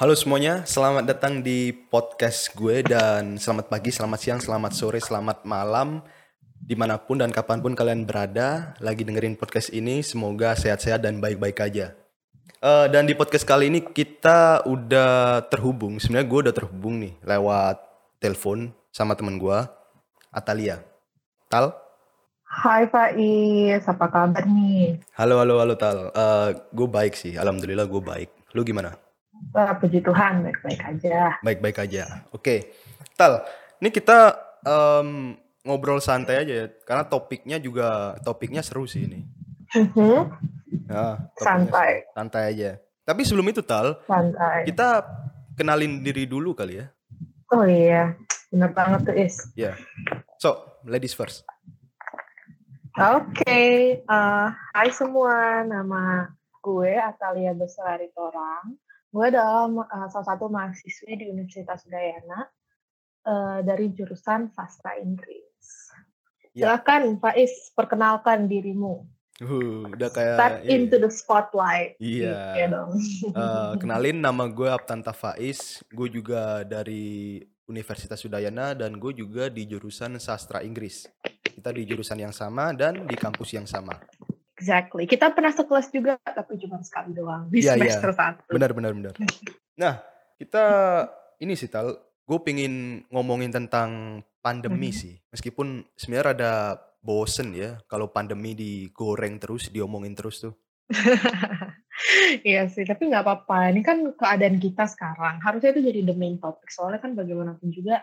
Halo semuanya, selamat datang di podcast gue dan selamat pagi, selamat siang, selamat sore, selamat malam di mana pun dan kapan pun kalian berada lagi dengerin podcast ini semoga sehat-sehat dan baik-baik aja. Uh, dan di podcast kali ini kita udah terhubung, sebenarnya gue udah terhubung nih lewat telepon sama temen gue, Atalia. Tal? Hai Faiz, apa kabar nih? Halo, halo, halo Tal. Uh, gue baik sih, alhamdulillah gue baik. Lu gimana? Wah, puji Tuhan, baik-baik aja. Baik-baik aja. Oke, Tal. Ini kita um, ngobrol santai aja ya, karena topiknya juga topiknya seru sih ini. Mhm. Ya, Santai. Santai aja. Tapi sebelum itu Tal, Santai. kita kenalin diri dulu kali ya. Oh iya, bener banget tuh Is. Ya. So, ladies first. Oke, eh, hai semua, nama gue Atalia Beselari Torang. Gue adalah eh, salah satu mahasiswi di Universitas Udayana eh, dari jurusan Sastra Inggris. Ya. Silakan Faiz, perkenalkan dirimu. Uh, udah kayak Step ini. into the spotlight. Iya. Iya dong. Eh, kenalin nama gue Aptanta Faiz. Gue juga dari Universitas Udayana dan gue juga di jurusan Sastra Inggris. Kita di jurusan yang sama dan di kampus yang sama. Exactly. Kita pernah sekelas juga, tapi cuma sekali doang di Iya, iya. semester satu. Benar, benar, benar. Nah, kita ini sih Tal, gue pingin ngomongin tentang pandemi Mhm. sih. Meskipun sebenarnya ada bosen ya kalau pandemi digoreng terus, diomongin terus tuh. Iya sih, tapi nggak apa-apa. Ini kan keadaan kita sekarang. Harusnya itu jadi the main topic. Soalnya kan bagaimanapun juga,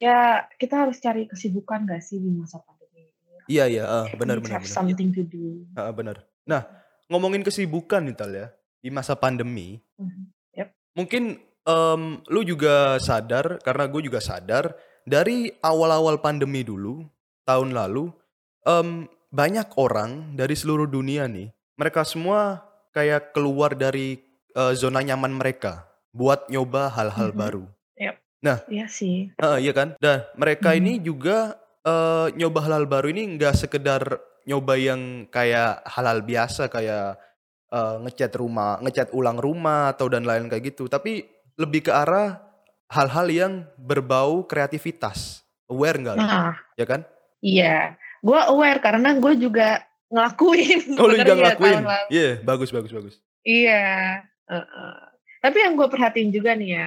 ya kita harus cari kesibukan gak sih di masa pandemi. Iya, iya, ah, benar, benar, have benar. something to do. Ah, benar. Nah, ngomongin kesibukan nih Tal ya, di masa pandemi, Mhm. Yep. mungkin em, lu juga sadar, karena gue juga sadar, dari awal-awal pandemi dulu, tahun lalu, em, banyak orang dari seluruh dunia nih, mereka semua kayak keluar dari eh, zona nyaman mereka buat nyoba hal-hal Mhm. baru. Iya sih. Heeh, iya kan? Dan mereka Mhm. ini juga eh, nyoba hal-hal baru ini nggak sekedar nyoba yang kayak hal-hal biasa kayak eh, ngecat rumah, ngecat ulang rumah atau dan lain kayak gitu, tapi lebih ke arah hal-hal yang berbau kreativitas. Aware nggak? Nah, Ya kan? iya. Gue aware karena gue juga ngelakuin Oh, lu juga ngelakuin? Iya, bagus, bagus, bagus. Iya. heeh. Tapi yang gue perhatiin juga nih ya,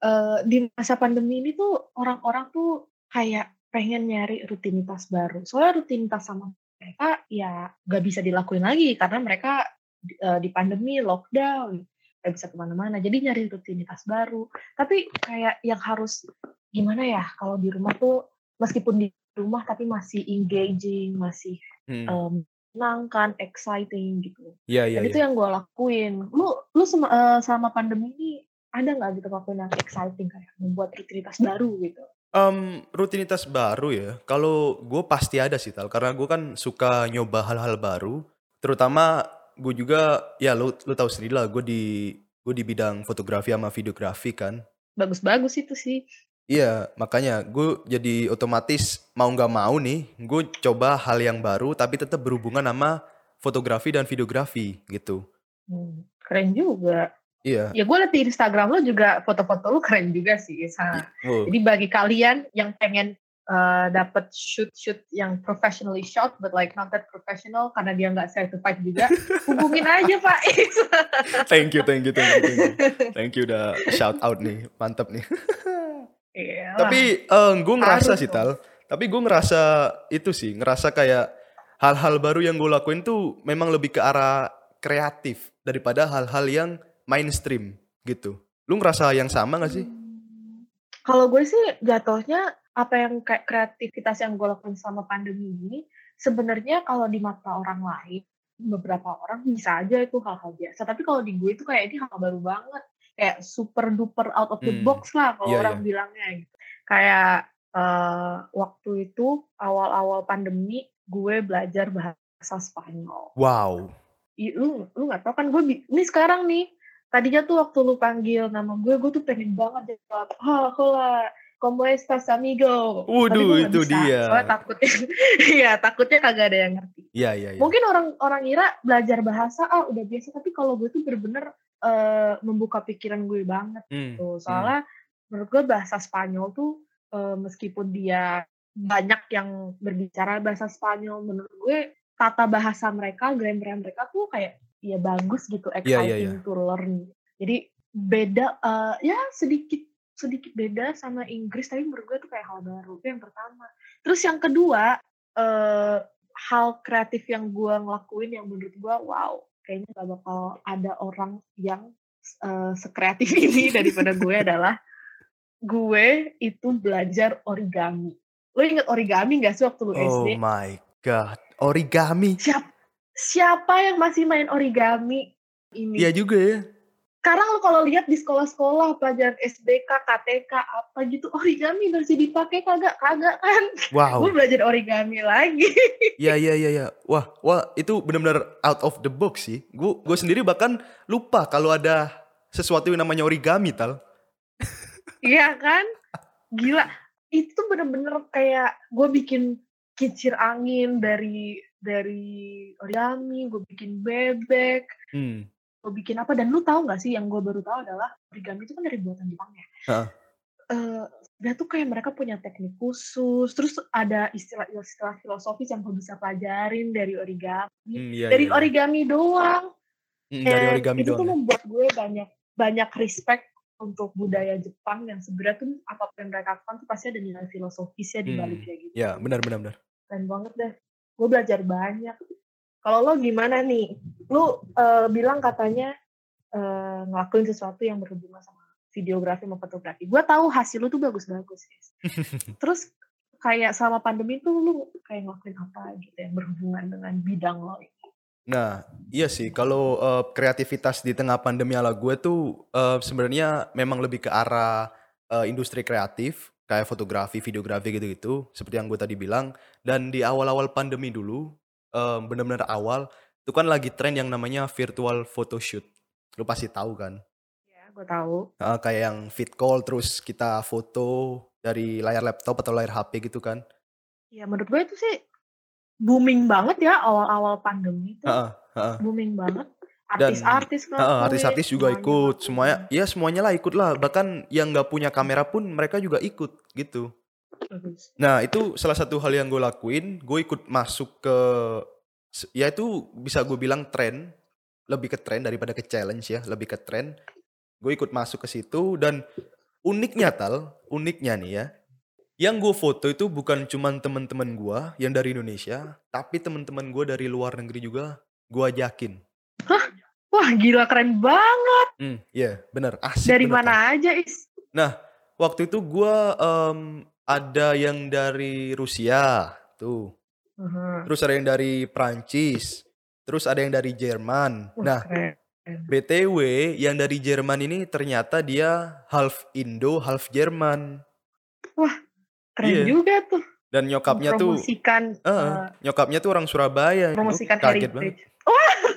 eh, di masa pandemi ini tuh orang-orang tuh kayak pengen nyari rutinitas baru. Soalnya rutinitas sama mereka ya gak bisa dilakuin lagi karena mereka eh, di pandemi lockdown, gak bisa ke mana-mana. Jadi nyari rutinitas baru. Tapi kayak yang harus gimana ya kalau di rumah tuh meskipun di rumah tapi masih engaging, masih Hmm. em, menyenangkan, exciting gitu. Iya, iya, Dan itu iya. yang gue lakuin. Lu lu sema- eh, selama pandemi ini ada nggak gitu ngelakuin yang exciting kayak membuat rutinitas baru gitu? Em, rutinitas baru ya. Kalau gue pasti ada sih tal, karena gue kan suka nyoba hal-hal baru. Terutama gue juga, ya lu lu tahu sendiri lah, gue di gue di bidang fotografi sama videografi kan. Bagus-bagus itu sih. Iya, makanya gue jadi otomatis mau nggak mau nih, gue coba hal yang baru tapi tetap berhubungan sama fotografi dan videografi gitu. Hmm, keren juga. Iya. Ya gue liat di Instagram lo juga foto-foto lu keren juga sih. Wow. Jadi bagi kalian yang pengen eh, dapat shoot-shoot yang professionally shot but like not that professional karena dia nggak certified juga, hubungin aja Pak Is. Thank you, thank you, thank you, thank you. Thank you udah shout out nih, mantap nih. Iya. Tapi gue ngerasa Harus sih. Tal. Tapi gue ngerasa itu sih, ngerasa kayak hal-hal baru yang gue lakuin tuh memang lebih ke arah kreatif daripada hal-hal yang mainstream gitu. Lu ngerasa yang sama gak sih? Kalau gue sih jatuhnya apa yang kayak kreativitas yang gue lakukan selama pandemi ini sebenarnya kalau di mata orang lain beberapa orang bisa aja itu hal-hal biasa. Tapi kalau di gue itu kayak ini hal baru banget. Kayak super duper out of the Hmm, box lah kalau iya, orang bilangnya gitu. Kayak eh, waktu itu awal-awal pandemi gue belajar bahasa Spanyol. Wow. I- lu lu nggak tau kan? Gue ini sekarang nih tadinya tuh waktu lu panggil nama gue gue tuh pengen banget jawab ah hola como estás amigo Waduh, itu bisa dia. soalnya takutnya iya takutnya kagak ada yang ngerti Iya, iya, iya. mungkin orang orang kira belajar bahasa ah udah biasa tapi kalau gue tuh bener-bener uh, membuka pikiran gue banget Hmm, tuh. hmm. Soalnya menurut gue bahasa Spanyol tuh uh, meskipun dia banyak yang berbicara bahasa Spanyol, menurut gue tata bahasa mereka, grammar mereka tuh kayak ya bagus gitu, Iya, iya, iya. exciting to learn. Jadi beda uh, ya sedikit sedikit beda sama Inggris tapi menurut gue tuh kayak hal baru itu yang pertama terus yang kedua uh, hal kreatif yang gue ngelakuin yang menurut gue wow kayaknya gak bakal ada orang yang uh, sekreatif ini daripada gue adalah gue itu belajar origami lo inget origami gak sih waktu lu Oh SD my god, origami. siapa siapa yang masih main origami ini Iya juga ya. sekarang lo kalau lihat di sekolah-sekolah pelajaran SBK, KTK apa gitu origami masih dipakai kagak kagak kan? Wow. Gue belajar origami lagi. Iya iya iya iya. Wah, wah itu benar-benar out of the box sih. Gue gue sendiri bahkan lupa kalau ada sesuatu yang namanya origami tal. Iya kan? Gila. Itu bener-bener kayak gue bikin kincir angin dari dari origami, gue bikin bebek, Hmm. gue bikin apa dan lu tahu nggak sih yang gue baru tahu adalah origami itu kan dari buatan Jepang ya. Heeh. Eh, dia tuh kayak mereka punya teknik khusus, terus ada istilah-istilah filosofis yang gue bisa pelajarin dari origami, Hmm, iya, dari iya, iya. origami doang. Hmm, dari origami itu tuh doang. ya. membuat gue banyak banyak respect untuk budaya Jepang yang sebenarnya tuh apa pun yang mereka lakukan tuh pasti ada nilai filosofisnya di Hmm, baliknya gitu. Ya, benar benar benar. Keren banget deh. Gue belajar banyak. Kalau lo gimana nih? Lu eh, bilang katanya eh, ngelakuin sesuatu yang berhubungan sama videografi sama fotografi. Gue tahu hasil lu tuh bagus-bagus. Terus kayak selama pandemi tuh lu kayak ngelakuin apa gitu yang berhubungan dengan bidang lo ini? Nah, iya sih. Kalau eh, kreativitas di tengah pandemi ala gue tuh eh, sebenarnya memang lebih ke arah eh, industri kreatif, kayak fotografi, videografi gitu-gitu, seperti yang gue tadi bilang. Dan di awal-awal pandemi dulu, eh, benar-benar awal, itu kan lagi tren yang namanya virtual photoshoot. Lu pasti tahu kan? Ya, gue tahu. Eh, kayak yang fit call, terus kita foto dari layar laptop atau layar HP gitu kan? Ya menurut gue itu sih booming banget ya awal-awal pandemi itu Heeh, heeh. booming banget. Dan Artis-artis ngelakuin, artis-artis juga semuanya ikut, semuanya, ya semuanya lah ikut lah. Bahkan yang nggak punya kamera pun mereka juga ikut gitu. Nah itu salah satu hal yang gue lakuin, gue ikut masuk ke, ya itu bisa gue bilang tren, lebih ke tren daripada ke challenge ya, lebih ke tren. Gue ikut masuk ke situ dan uniknya tal, uniknya nih ya, yang gue foto itu bukan cuman teman-teman gue yang dari Indonesia, tapi teman-teman gue dari luar negeri juga gue ajakin. Wah gila keren banget. Hmm, iya bener, asik Dari bener, mana aja is? Nah, waktu itu gua em, ada yang dari Rusia, tuh. Mhm. Terus ada yang dari Prancis. Terus ada yang dari Jerman. Wah Nah, keren. BTW yang dari Jerman ini ternyata dia half Indo, half Jerman. Keren iya. juga tuh. Dan nyokapnya tuh eh, eh, nyokapnya tuh orang Surabaya. Promosikan kaget banget. heritage. Wah, kan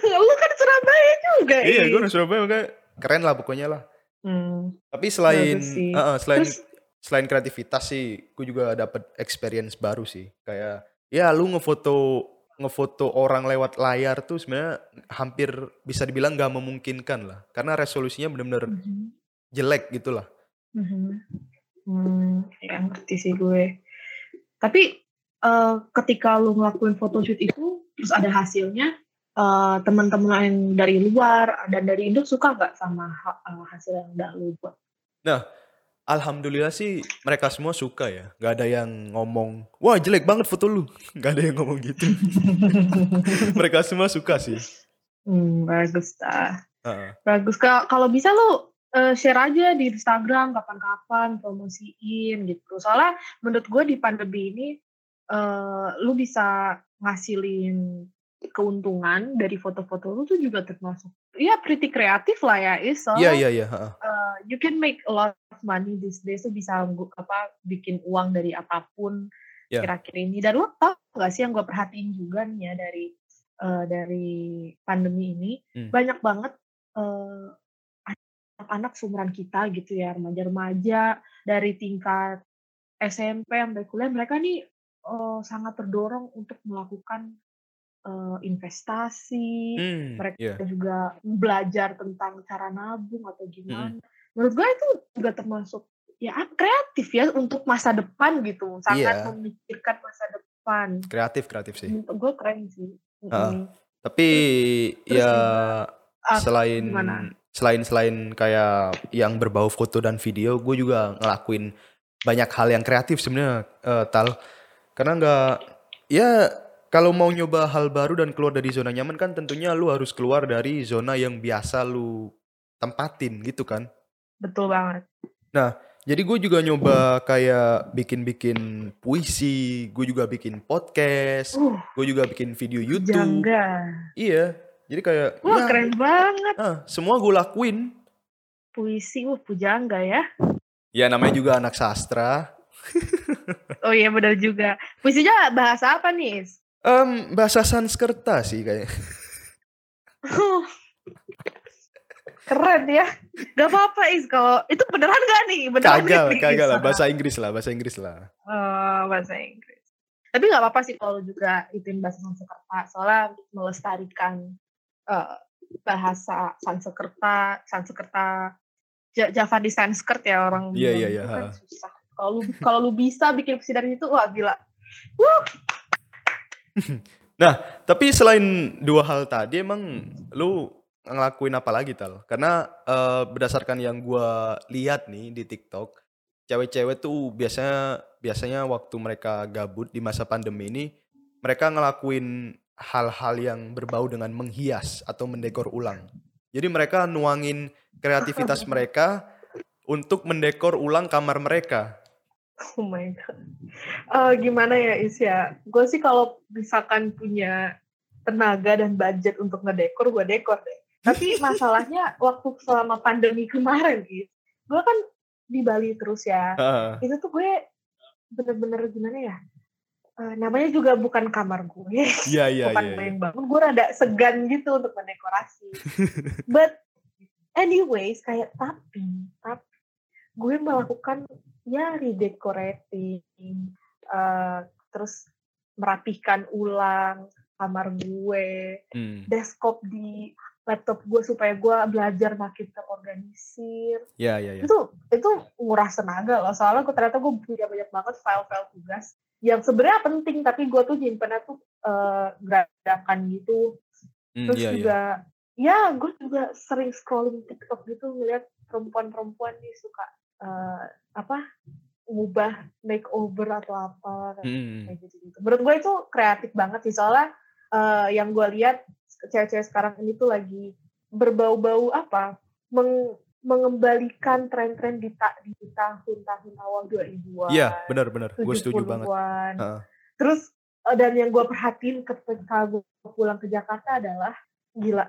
Surabaya juga. Iya, gue orang Surabaya makanya keren lah pokoknya lah. Hmm, Tapi selain eh, eh, selain Terus selain kreativitas sih, gue juga dapet experience baru sih. Kayak ya lu ngefoto ngefoto orang lewat layar tuh sebenarnya hampir bisa dibilang gak memungkinkan lah. Karena resolusinya bener-bener Mhm, jelek gitu lah. mhm. Hmm, ya ngerti sih gue. Tapi eh, ketika lu ngelakuin photoshoot itu terus ada hasilnya, eh, teman-teman yang dari luar dan dari Indo suka nggak sama ha- eh, hasil yang udah lu buat? Alhamdulillah sih mereka semua suka ya. Gak ada yang ngomong, wah jelek banget foto lu. Gak ada yang ngomong gitu. mereka semua suka sih. Hmm, bagus dah. Heeh. Bagus. Ka- Kalau bisa lu eh, share aja di Instagram kapan-kapan promosiin gitu. Soalnya menurut gue di pandemi ini eh, lu bisa ngasilin keuntungan dari foto-foto lu tuh juga termasuk ya pretty kreatif lah ya is. Iya Soalnya iya iya. heeh. eh, you can make a lot of money these days tuh bisa apa bikin uang dari apa pun Ya. kira-kira ini. Dan lo tau gak sih yang gue perhatiin juga nih ya dari eh, dari pandemi ini Hmm. banyak banget eh, anak-anak seumuran kita gitu ya remaja-remaja dari tingkat SMP sampai kuliah mereka nih eh, sangat terdorong untuk melakukan uh, investasi, Hmm, mereka iya. juga belajar tentang cara nabung atau gimana. Mhm. Menurut gue itu juga termasuk ya kreatif ya untuk masa depan gitu, sangat Iya. memikirkan masa depan. Kreatif kreatif sih. Menurut gue keren sih. Heeh. Mm-mm. Tapi Terus ya ah, selain gimana? selain selain kayak yang berbau foto dan video, gue juga ngelakuin banyak hal yang kreatif sebenarnya eh, tal. Karena nggak ya kalau mau nyoba hal baru dan keluar dari zona nyaman kan tentunya lu harus keluar dari zona yang biasa lu tempatin gitu kan. Betul banget. Nah, jadi gue juga nyoba kayak bikin-bikin puisi, gue juga bikin podcast, Uh, gue juga bikin video YouTube. jangga. Iya, jadi kayak Wah, ya keren banget. ah, semua gue lakuin. Puisi, uh, pujangga ya. Ya namanya juga anak sastra. Oh iya benar juga. Puisinya bahasa apa nih? Is? Em, bahasa Sanskerta sih kayak. Keren ya. Gak apa-apa Is kalau itu beneran gak nih? Beneran Kagak, nih, kagak lah. Bahasa Inggris lah, bahasa Inggris lah. Oh, bahasa Inggris. Tapi nggak apa-apa sih kalau juga ituin bahasa Sanskerta. Soalnya melestarikan eh, bahasa Sanskerta, Sanskerta, Ja- Java di Sanskrit ya orang Iya, iya, itu iya, kan susah. Kalau lu kalau lu bisa bikin puisi dari itu, wah gila. Wuh, Nah, tapi selain dua hal tadi emang lu ngelakuin apa lagi tal? Karena eh, berdasarkan yang gua lihat nih di TikTok, cewek-cewek tuh biasanya biasanya waktu mereka gabut di masa pandemi ini, mereka ngelakuin hal-hal yang berbau dengan menghias atau mendekor ulang. Jadi mereka nuangin kreativitas mereka untuk mendekor ulang kamar mereka. Oh my god. Eh, gimana ya Is ya? Gue sih kalau misalkan punya tenaga dan budget untuk ngedekor, gue dekor deh. Tapi masalahnya waktu selama pandemi kemarin, Is, gue kan di Bali terus ya. Heeh. Itu tuh gue bener-bener gimana ya? Eh, namanya juga bukan kamar gue, Iya iya bukan iya. gue yang bangun. Gue rada segan gitu untuk mendekorasi. But anyways, kayak tapi, tapi gue melakukan ya redecorating, eh, terus merapihkan ulang kamar gue, Hmm. desktop di laptop gue supaya gue belajar makin terorganisir. Iya iya iya. Itu itu nguras tenaga loh. Soalnya gue ternyata gue punya banyak banget file-file tugas yang sebenarnya penting tapi gue tuh nyimpennya tuh eh, gerakan gitu Hmm, Terus iya iya. juga, ya gue juga sering scrolling TikTok gitu ngeliat perempuan-perempuan nih suka eh, apa ngubah makeover atau apa Hmm. kayak gitu gitu. Menurut gue itu kreatif banget sih soalnya eh, yang gue lihat cewek-cewek sekarang ini tuh lagi berbau-bau apa meng- mengembalikan tren-tren di, ta- di tahun-tahun awal 2000-an. Iya, benar benar. Gue setuju banget. 70-an. Heeh. Terus eh, dan yang gue perhatiin ketika gue pulang ke Jakarta adalah gila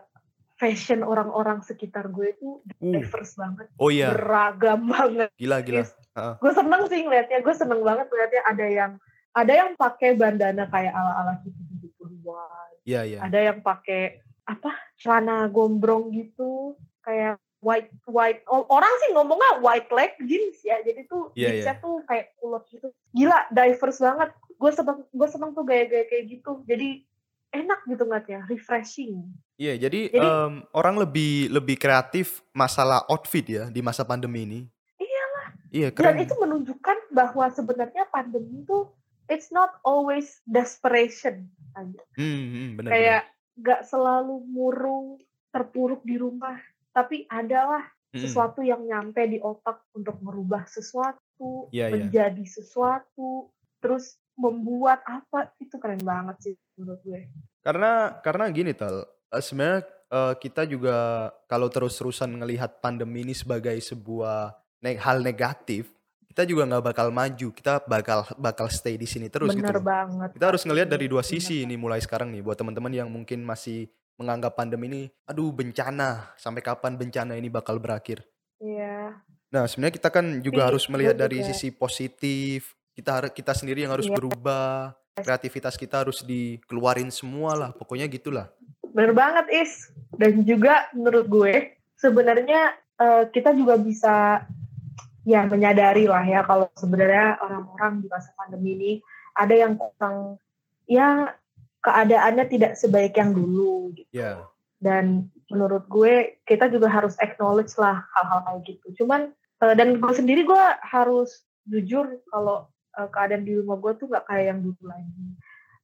fashion orang-orang sekitar gue itu Uh, diverse banget, oh iya, beragam banget. gila gila. Heeh. Gue seneng sih ngeliatnya, gue seneng banget ngeliatnya ada yang ada yang pakai bandana kayak ala-ala gitu gitu Iya iya. ada yang pakai apa? Celana gombrong gitu. Kayak white white. Orang sih ngomongnya white leg jeans ya. Jadi tuh Iya, jeansnya iya. tuh kayak kulot gitu. Gila diverse banget. Gue seneng gue seneng tuh gaya-gaya kayak gitu. Jadi enak gitu ngeliatnya refreshing Iya, jadi Jadi- em, orang lebih lebih kreatif masalah outfit ya di masa pandemi ini. Iyalah. Iya, dan keren. itu menunjukkan bahwa sebenarnya pandemi itu it's not always desperation Hmm, hmm, benar. kayak gak selalu murung terpuruk di rumah tapi adalah. Hmm, sesuatu yang nyampe di otak untuk merubah sesuatu, Iya, iya. menjadi sesuatu, terus membuat apa itu keren banget sih menurut gue. Karena karena gini tal, eh, sebenarnya eh, kita juga kalau terus-terusan ngelihat pandemi ini sebagai sebuah ne- hal negatif, kita juga nggak bakal maju. Kita bakal bakal stay di sini terus gitu. Bener loh. banget. Kita harus ngelihat dari dua Bener sisi banget. ini mulai sekarang nih buat teman-teman yang mungkin masih menganggap pandemi ini aduh bencana, sampai kapan bencana ini bakal berakhir. Iya, Nah, sebenarnya kita kan juga Tapi harus melihat dari juga- sisi positif. Kita kita sendiri yang harus Iya. berubah. Kreativitas kita harus dikeluarin semua lah. Pokoknya gitulah. bener banget Is. Dan juga menurut gue sebenarnya eh, kita juga bisa ya menyadari lah ya kalau sebenarnya orang-orang di masa pandemi ini ada yang kurang ya keadaannya tidak sebaik yang dulu gitu. Ya. Dan menurut gue kita juga harus acknowledge lah hal-hal kayak gitu. Cuman uh, dan gue sendiri gue harus jujur kalau uh, keadaan di rumah gue tuh nggak kayak yang dulu lagi.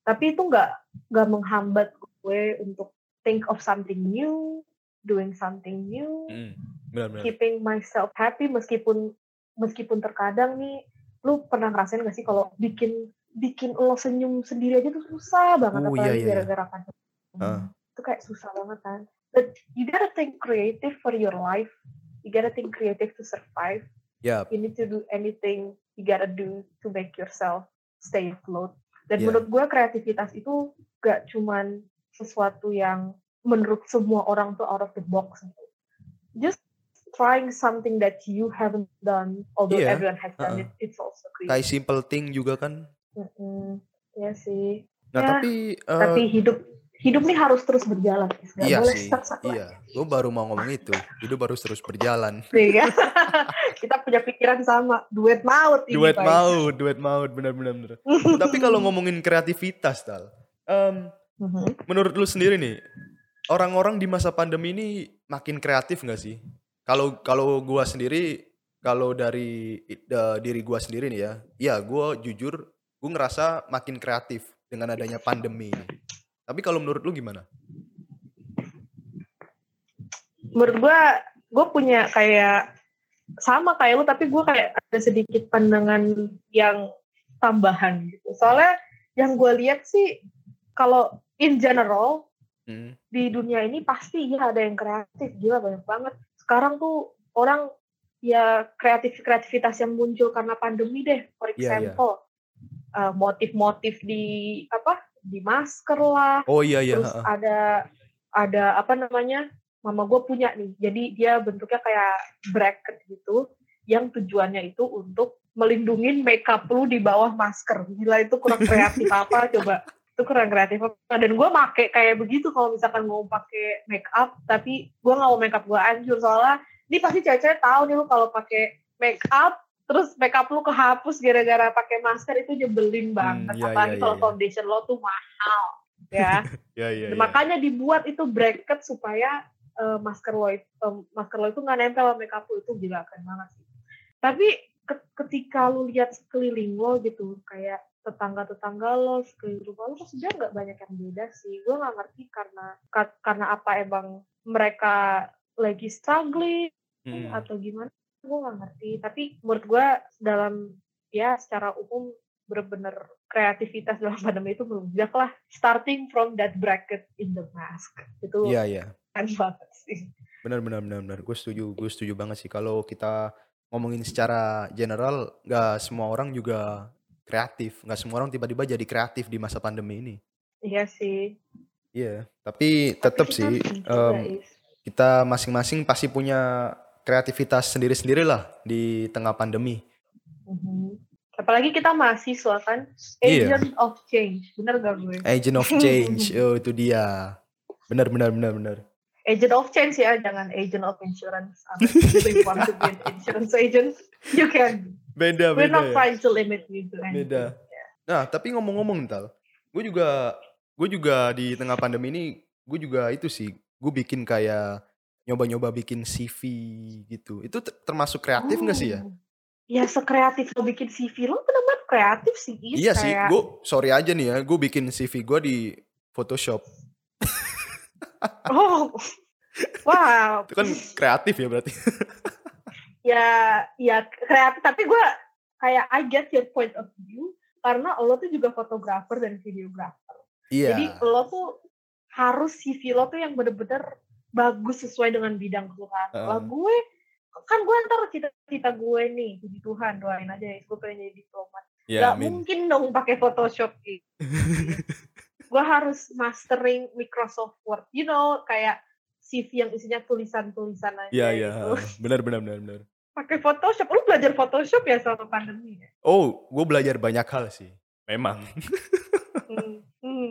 Tapi itu nggak nggak menghambat gue untuk think of something new, doing something new, Mm, benar-benar. keeping myself happy meskipun meskipun terkadang nih lu pernah ngerasain gak sih kalau bikin bikin lo senyum sendiri aja tuh susah banget iya, apalagi iya, iya. gara-gara pandemi. Ah. Itu kayak susah banget kan. But you gotta think creative for your life. You gotta think creative to survive. Ya, You need to do anything you gotta do to make yourself stay afloat. Dan Yeah. menurut gue kreativitas itu gak cuman sesuatu yang menurut semua orang tuh out of the box. Just trying something that you haven't done, although Iya, everyone has done uh-uh. it, it's also kayak creative. simple thing juga kan. Mm-mm. Ya sih. Nah, Ya, tapi eh, Tapi hidup hidup nih harus terus berjalan. Gak iya boleh sih. Iya, gue baru mau ngomong itu. Hidup harus terus berjalan. lagi, ya. Kita punya pikiran sama, duet maut ini. Duet Pak. maut, duet maut, benar-benar. benar. Tapi kalau ngomongin kreativitas, tal, Mhm. menurut lu sendiri nih, orang-orang di masa pandemi ini makin kreatif nggak sih? Kalau kalau gua sendiri, kalau dari eh, diri gua sendiri nih ya, ya gua jujur, gua ngerasa makin kreatif dengan adanya pandemi ini. Tapi kalau menurut lu gimana? menurut gue gue punya kayak sama kayak lu tapi gue kayak ada sedikit pandangan yang tambahan gitu. Soalnya yang gue lihat sih kalau in general Hmm, di dunia ini pasti ya ada yang kreatif. Gila banyak banget. Sekarang tuh orang ya kreatif kreativitas yang muncul karena pandemi deh. For Iya, iya. example uh, motif-motif di apa di masker lah Oh iya iya. terus ada ada apa namanya mama gue punya nih. Jadi dia bentuknya kayak bracket gitu yang tujuannya itu untuk melindungi makeup lu di bawah masker. Gila itu kurang kreatif apa coba. Itu kurang kreatif apa. Dan gue make kayak begitu kalau misalkan mau pakai makeup tapi gue nggak mau makeup gue hancur soalnya ini pasti cewek-cewek tahu nih lu kalau pakai makeup terus makeup lu kehapus gara-gara pakai masker itu nyebelin banget iya, apalagi iya, kalau iya. foundation lo tuh mahal ya Iya iya. iya. makanya dibuat itu bracket supaya eh, masker lo itu eh, masker lo itu nggak nempel sama makeup lo itu gila keren banget sih tapi ke- ketika lu lihat sekeliling lo gitu kayak tetangga-tetangga lo sekeliling rumah lo tuh sebenarnya nggak banyak yang beda sih gue nggak ngerti karena ka- karena apa emang mereka lagi struggling Hmm. atau gimana gue nggak ngerti tapi menurut gue dalam ya secara umum bener-bener kreativitas dalam pandemi itu melunjak lah starting from that bracket in the mask itu Iya iya. keren banget sih Benar benar benar benar. Gue setuju, gue setuju banget sih kalau kita ngomongin secara general, nggak semua orang juga kreatif, nggak semua orang tiba-tiba jadi kreatif di masa pandemi ini. iya sih Iya, tapi Tapi tetap sih Is. kita masing-masing pasti punya kreativitas sendiri-sendiri lah di tengah pandemi. Mhm. apalagi kita mahasiswa kan Iya. agent of change bener gak gue Agent of change, oh itu dia. Benar benar benar benar. agent of change ya jangan agent of insurance if you want to be an insurance agent you can Beda we're beda. not ya. trying to limit you to anything. Beda. Nah, tapi ngomong-ngomong tal, gue juga gue juga di tengah pandemi ini gue juga itu sih, gue bikin kayak nyoba-nyoba bikin CV gitu. Itu ter- termasuk kreatif nggak sih ya? Oh. Ya sekreatif lo bikin CV lo benar-benar kreatif sih. Iya sih, Kayak- gue sorry aja nih ya, gue bikin CV gue di Photoshop. Oh, wow. Itu kan kreatif ya berarti. Ya, ya kreatif. Tapi gue kayak I get your point of view karena lo tuh juga fotografer dan videografer. Iya. Jadi lo tuh harus CV lo tuh yang bener-bener bagus sesuai dengan bidang kan. Heeh. Kalau gue kan gue ntar cita-cita gue nih, puji Tuhan doain aja ya, gue pengen jadi diplomat. Ya, Gak amin. mungkin dong pakai Photoshop gitu. gue harus mastering Microsoft Word. You know, kayak CV yang isinya tulisan-tulisan aja Iya, iya. gitu. Benar, benar, benar, benar. Pakai Photoshop. Lu belajar Photoshop ya selama pandemi ya? Oh, gue belajar banyak hal sih. Memang. Hmm, hmm,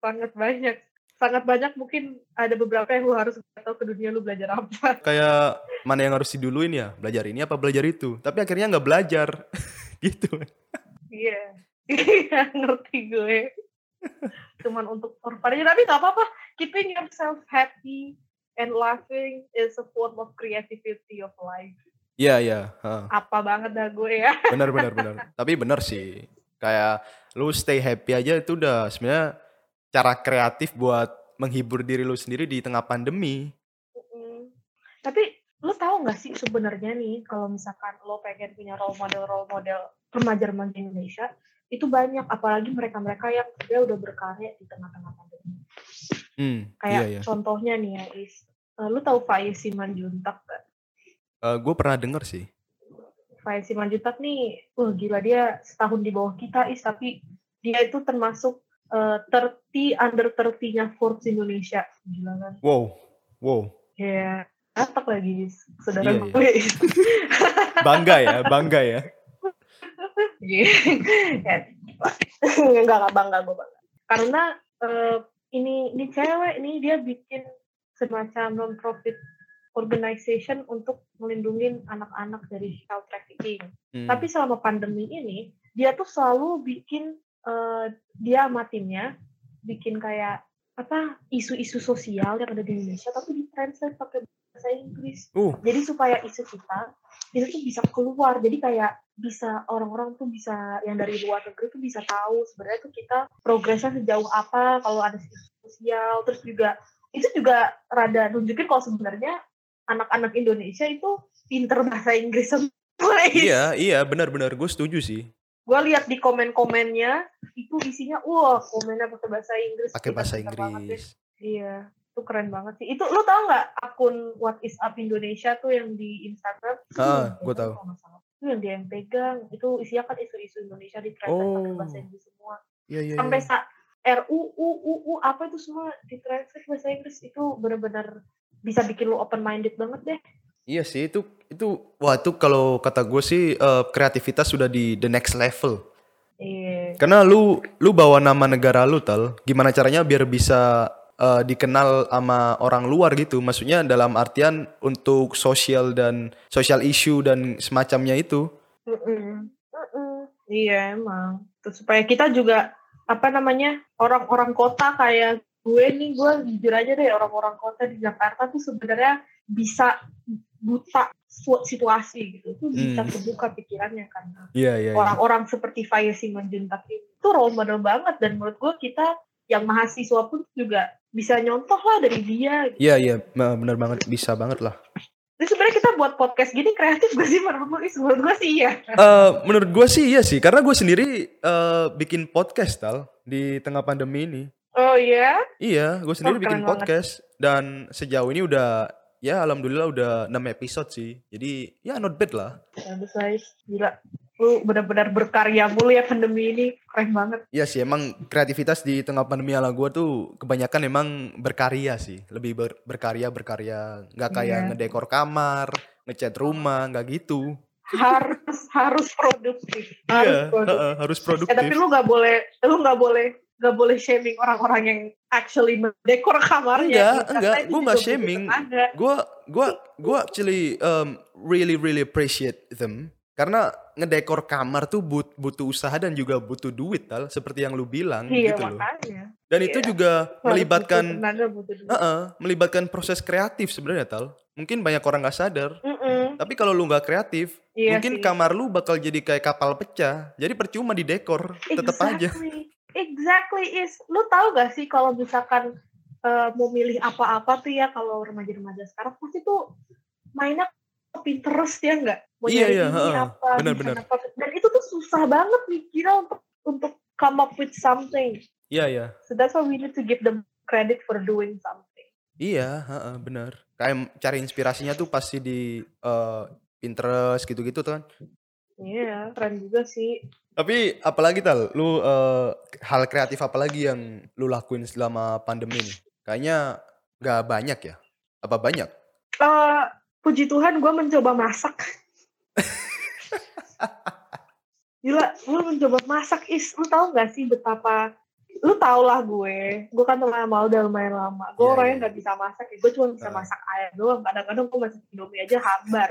sangat banyak. Sangat banyak mungkin ada beberapa yang lu harus tahu ke dunia lu belajar apa. Kayak mana yang harus diduluin ya? Belajar ini apa belajar itu? Tapi akhirnya nggak belajar. gitu. Iya. Iya, ngerti gue. cuman untuk aja tapi nggak apa-apa keeping yourself happy and laughing is a form of creativity of life Iya, iya. heeh. apa banget dah gue ya Benar, benar, benar. Tapi benar sih. Kayak lu stay happy aja itu udah sebenarnya cara kreatif buat menghibur diri lu sendiri di tengah pandemi. Mm. Tapi lo tahu nggak sih sebenarnya nih kalau misalkan lo pengen punya role model role model remaja-remaja Indonesia itu banyak apalagi mereka-mereka yang dia udah berkarya di tengah-tengah pandemi. Hmm, Kayak iya, iya. contohnya nih ya Is, Eh, lo tahu Faiz Simanjuntak gak? gue pernah denger sih. Faiz Simanjuntak nih, wah gila dia setahun di bawah kita Is, tapi dia itu termasuk eh, 30 under 30-nya Forbes Indonesia. Gila kan? Wow, wow. Ya, atak lagi. Saudara Iya, iya. gue. Bangga ya, bangga ya. Iya. Ya, enggak enggak bangga gue bangga karena eh, ini ini cewek nih dia bikin semacam non profit organization untuk melindungi anak-anak dari child trafficking. Hmm. Tapi selama pandemi ini dia tuh selalu bikin eh, dia sama timnya bikin kayak apa isu-isu sosial yang ada di Indonesia tapi ditranslate pakai bahasa Inggris. Uh, Jadi supaya isu kita itu tuh bisa keluar. Jadi kayak bisa orang-orang tuh bisa yang dari luar negeri tuh bisa tahu sebenarnya tuh kita progresnya sejauh apa kalau ada isu sosial. Terus juga itu juga rada nunjukin kalau sebenarnya anak-anak Indonesia itu pinter bahasa Inggris semua. iya, iya, benar-benar gue setuju sih. Gue lihat di komen-komennya itu isinya wah komennya pakai bahasa Inggris. Pakai bahasa. Inggris. Iya, itu keren banget sih. Itu lu tau nggak akun What is Up Indonesia tuh yang di Instagram? Ah, tahu. nggak salah. Itu yang dia yang pegang. Itu isinya kan isu-isu Indonesia di translate pakai Oh. bahasa Inggris semua. Iya, iya. Sampai iya. sa RUU UU apa itu semua di translate bahasa Inggris itu benar-benar bisa bikin lu open minded banget deh. Iya sih itu itu wah itu kalau kata gue sih eh, kreativitas sudah di the next level. Iya. Karena lu lu bawa nama negara lu tal, gimana caranya biar bisa eh, dikenal sama orang luar gitu. Maksudnya dalam artian untuk sosial dan social issue dan semacamnya itu. Mm-mm. Mm-mm. Iya emang. Terus supaya kita juga apa namanya orang-orang kota kayak gue nih gue jujur aja deh orang-orang kota di Jakarta tuh sebenarnya bisa buta situasi gitu tuh bisa Hmm. terbuka pikirannya kan Iya iya. iya. orang-orang seperti Faya Simanjuntak itu role model banget dan menurut gue kita yang mahasiswa pun juga bisa nyontoh lah dari dia gitu. Iya iya ma- benar banget bisa banget lah. Jadi sebenarnya kita buat podcast gini kreatif gak sih menurut gue? Menurut gue sih iya. Eh, menurut gue sih iya sih, karena gue sendiri eh, bikin podcast tal di tengah pandemi ini. Oh iya? Iya, gue sendiri Oh, bikin banget. podcast dan sejauh ini udah ya alhamdulillah udah 6 episode sih. Jadi ya not bad lah. Bagus guys, gila. Lu benar-benar berkarya mulu ya pandemi ini, keren banget. Iya sih emang kreativitas di tengah pandemi ala gue tuh kebanyakan emang berkarya sih. Lebih ber- berkarya berkarya, nggak kayak Iya. ngedekor kamar, ngecat rumah, nggak gitu. Harus harus produktif. Harus Iya, produktif. heeh, harus Eh, produktif. tapi lu nggak boleh, lu nggak boleh nggak boleh shaming orang-orang yang actually mendekor kamarnya. Enggak, Karena enggak, itu juga nggak shaming. Gua gua gua actually um, really really appreciate them karena ngedekor kamar tuh but, butuh usaha dan juga butuh duit tal seperti yang lu bilang Iya gitu loh. Dan itu iya. juga Harus melibatkan butuh tenaga, butuh duit. Heeh, melibatkan proses kreatif sebenarnya tal. Mungkin banyak orang nggak sadar. Mm-mm. Tapi kalau lu nggak kreatif, Iya mungkin sih. kamar lu bakal jadi kayak kapal pecah. Jadi percuma di dekor, tetap aja. Exactly. Is. Lu tahu gak sih kalau misalkan eh, mau milih apa-apa tuh ya kalau remaja-remaja sekarang pasti tuh mainnya Pinterest ya nggak? Mau Iya, iya, ini heeh. apa, Benar-benar. desain apa. Dan itu tuh susah banget nih kira untuk untuk come up with something. Iya ya. So that's why we need to give them credit for doing something. Iya, heeh, benar. Kayak cari inspirasinya tuh pasti di eh, Pinterest gitu-gitu tuh kan. Iya, keren juga sih. Tapi apalagi tal, lu eh, hal kreatif apa lagi yang lu lakuin selama pandemi ini? Kayaknya nggak banyak ya? Apa banyak? Eh, puji Tuhan gue mencoba masak. Gila, gue mencoba masak is. Lu tau gak sih betapa lu tau lah gue, gue kan teman sama lu udah lumayan lama. Gue Iya, orangnya iya. nggak bisa masak, ya. gue cuma bisa Ah. masak ayam doang. Kadang-kadang gue masak indomie aja hambar.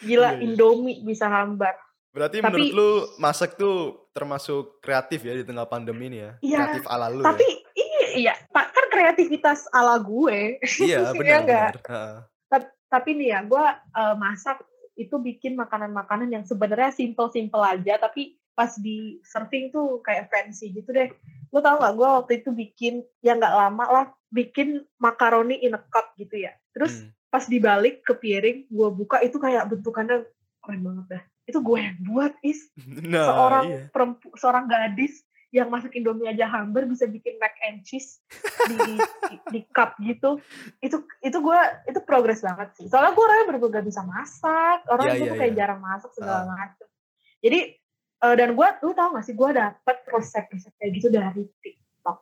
Gila, Iya, iya. indomie bisa hambar. Berarti Tapi- menurut lu masak tuh termasuk kreatif ya di tengah pandemi ini ya? Iya, kreatif ala lu Tapi ya? iya, iya, Pak, kan kreativitas ala gue. Iya, Iya benar benar. Heeh. Ta- Tapi nih ya, gue eh, masak itu bikin makanan-makanan yang sebenarnya simple-simple aja, tapi pas di serving tuh kayak fancy gitu deh. Lo tau gak, gue waktu itu bikin, ya nggak lama lah, bikin makaroni in a cup gitu ya. Terus Hmm. Pas dibalik ke piring, gue buka itu kayak bentukannya keren banget dah. Itu gue yang buat, Is. Nah, seorang iya. perempu, seorang gadis yang masak Indomie aja hambar bisa bikin mac and cheese di, di, di cup gitu itu itu gue itu progres banget sih soalnya gue orangnya bener-bener gak bisa masak orang Iya, gue iya, tuh kayak iya. jarang masak segala Ah. macem jadi eh, dan gue lu tau gak sih gue dapet resep-resep kayak gitu dari TikTok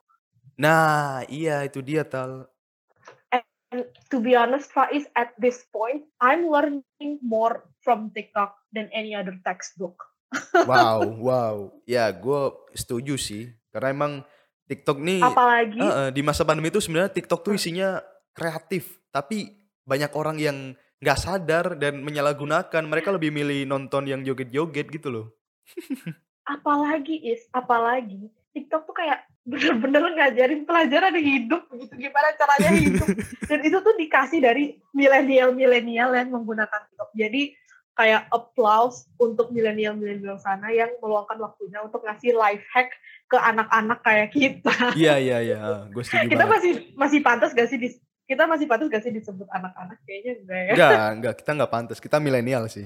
Nah, iya itu dia tal. And to be honest Faiz at this point I'm learning more from TikTok than any other textbook Wow, wow. Ya, gue setuju sih. Karena emang TikTok nih apalagi Heeh, di masa pandemi itu sebenarnya TikTok tuh Hmm. isinya kreatif, tapi banyak orang yang nggak sadar dan menyalahgunakan. Mereka lebih milih nonton yang joget-joget gitu loh. apalagi is apalagi TikTok tuh kayak bener-bener ngajarin pelajaran hidup gitu gimana caranya hidup dan itu tuh dikasih dari milenial milenial yang menggunakan TikTok jadi kayak applause untuk milenial milenial sana yang meluangkan waktunya untuk ngasih life hack ke anak-anak kayak kita Iya, iya, iya. Gue setuju kita banget. masih masih pantas gak sih dis- kita masih pantas gak sih disebut anak-anak kayaknya enggak ya Enggak, enggak. Kita nggak pantas. Kita milenial sih.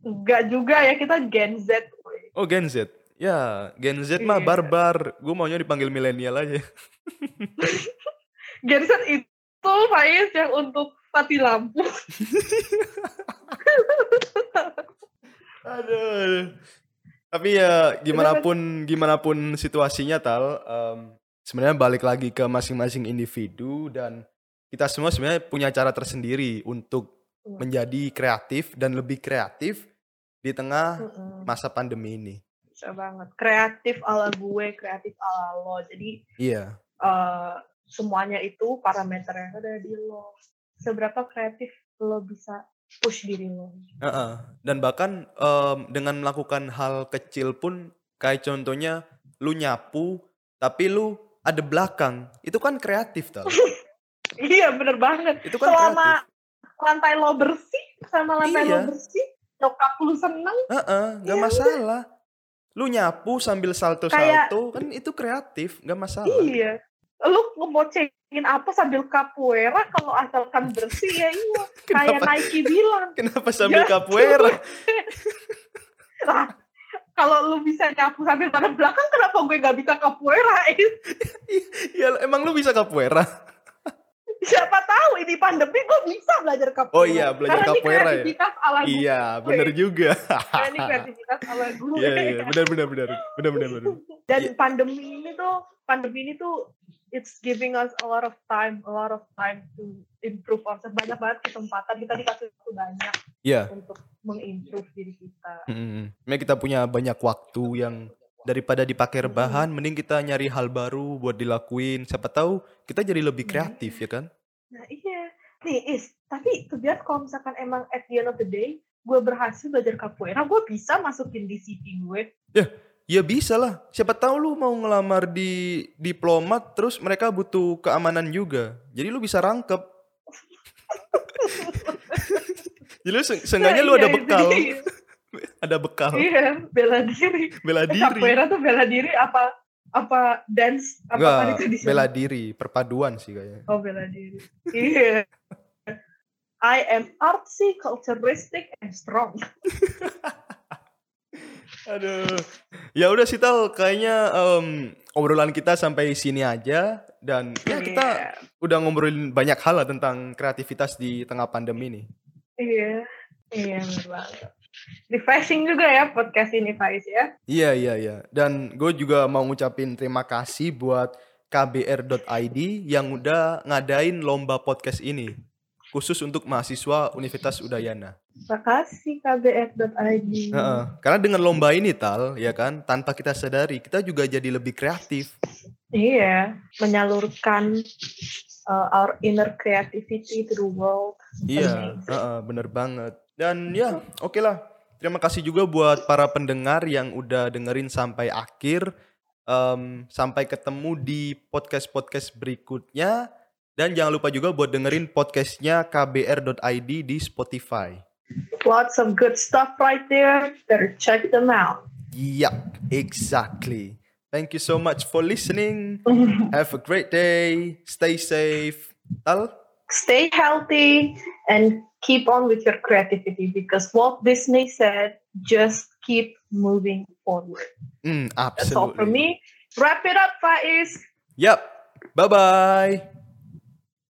enggak juga ya kita Gen Z. Oh, Gen Z. Ya, Gen Z mah Iya. barbar. Gue maunya dipanggil milenial aja. Gen Z itu Faiz yang untuk mati lampu Aduh. Tapi ya gimana pun gimana pun situasinya tal, em, sebenarnya balik lagi ke masing-masing individu dan kita semua sebenarnya punya cara tersendiri untuk Hmm. menjadi kreatif dan lebih kreatif di tengah masa pandemi ini. Bisa banget kreatif ala gue kreatif ala lo jadi Iya, eh, semuanya itu parameter yang ada di lo seberapa kreatif lo bisa push diri lo heeh. Dan bahkan em, dengan melakukan hal kecil pun kayak contohnya lu nyapu tapi lu ada belakang, itu kan kreatif tal. iya bener banget Itu kan selama kreatif. lantai lo bersih sama lantai Iya. lo bersih nyokap lu seneng Heeh, nggak Iya, masalah. Lu nyapu sambil salto-salto kan itu kreatif, nggak masalah. iya lu ngebocengin apa sambil capoeira kalau asalkan bersih ya iya kayak Nike bilang kenapa sambil Ya, capoeira? Lah, kalau lu bisa nyapu sambil pada belakang, kenapa gue gak bisa capoeira? Is? Ya emang lu bisa capoeira? Siapa tahu ini pandemi gue bisa belajar capoeira. Oh iya, belajar Karena capoeira ya? ini kreativitas ala gue. Iya, bener juga. Karena ini kreativitas ala gue. Iya, iya, benar benar benar. Benar benar benar. Dan Iya. pandemi ini tuh, pandemi ini tuh it's giving us a lot of time, a lot of time to improve ourselves. Banyak banget kesempatan, kita dikasih waktu banyak Iya. untuk mengimprove diri kita. Memang kita punya banyak waktu yang daripada dipakai rebahan, mending kita nyari hal baru buat dilakuin. Siapa tahu kita jadi lebih kreatif ya kan? Nah iya, nih Is, tapi biar kalau misalkan emang at the end of the day, gue berhasil belajar capoeira, gue bisa masukin di CV gue. Ya bisa lah. Siapa tahu lu mau ngelamar di diplomat terus mereka butuh keamanan juga. Jadi lu bisa rangkep. Jadi lu se- seenggaknya lu Nah, ada iya, bekal. Ada bekal. Iya, bela diri. Bela diri. Capoeira tuh bela diri apa apa dance apa Enggak, tadi bela diri, perpaduan sih kayaknya. Oh bela diri. Iya. I am artsy, culturistic, and strong. Aduh. Ya udah sih Tal, kayaknya em, obrolan kita sampai sini aja dan ya kita Iya. udah ngobrolin banyak hal lah tentang kreativitas di tengah pandemi nih. Iya, iya bener banget. Refreshing juga ya podcast ini Faiz ya. Iya iya iya. Dan gue juga mau ngucapin terima kasih buat kbr.id yang udah ngadain lomba podcast ini khusus untuk mahasiswa Universitas Udayana. Makasih kbr.id. Heeh. Karena dengan lomba ini Tal, ya kan, tanpa kita sadari kita juga jadi lebih kreatif. Iya, menyalurkan uh, our inner creativity to the world. Iya, Amazing. heeh, bener banget. Dan ya, oke lah. Terima kasih juga buat para pendengar yang udah dengerin sampai akhir. Um, sampai ketemu di podcast-podcast berikutnya. Dan jangan lupa juga buat dengerin podcastnya kbr.id di Spotify. Lots of good stuff right there. Better check them out. Yep, exactly. Thank you so much for listening. Have a great day. Stay safe. Tal? Stay healthy and keep on with your creativity because Walt Disney said, just keep moving forward. Mm, absolutely. That's all for me. Wrap it up, Faiz. Yep. Bye bye.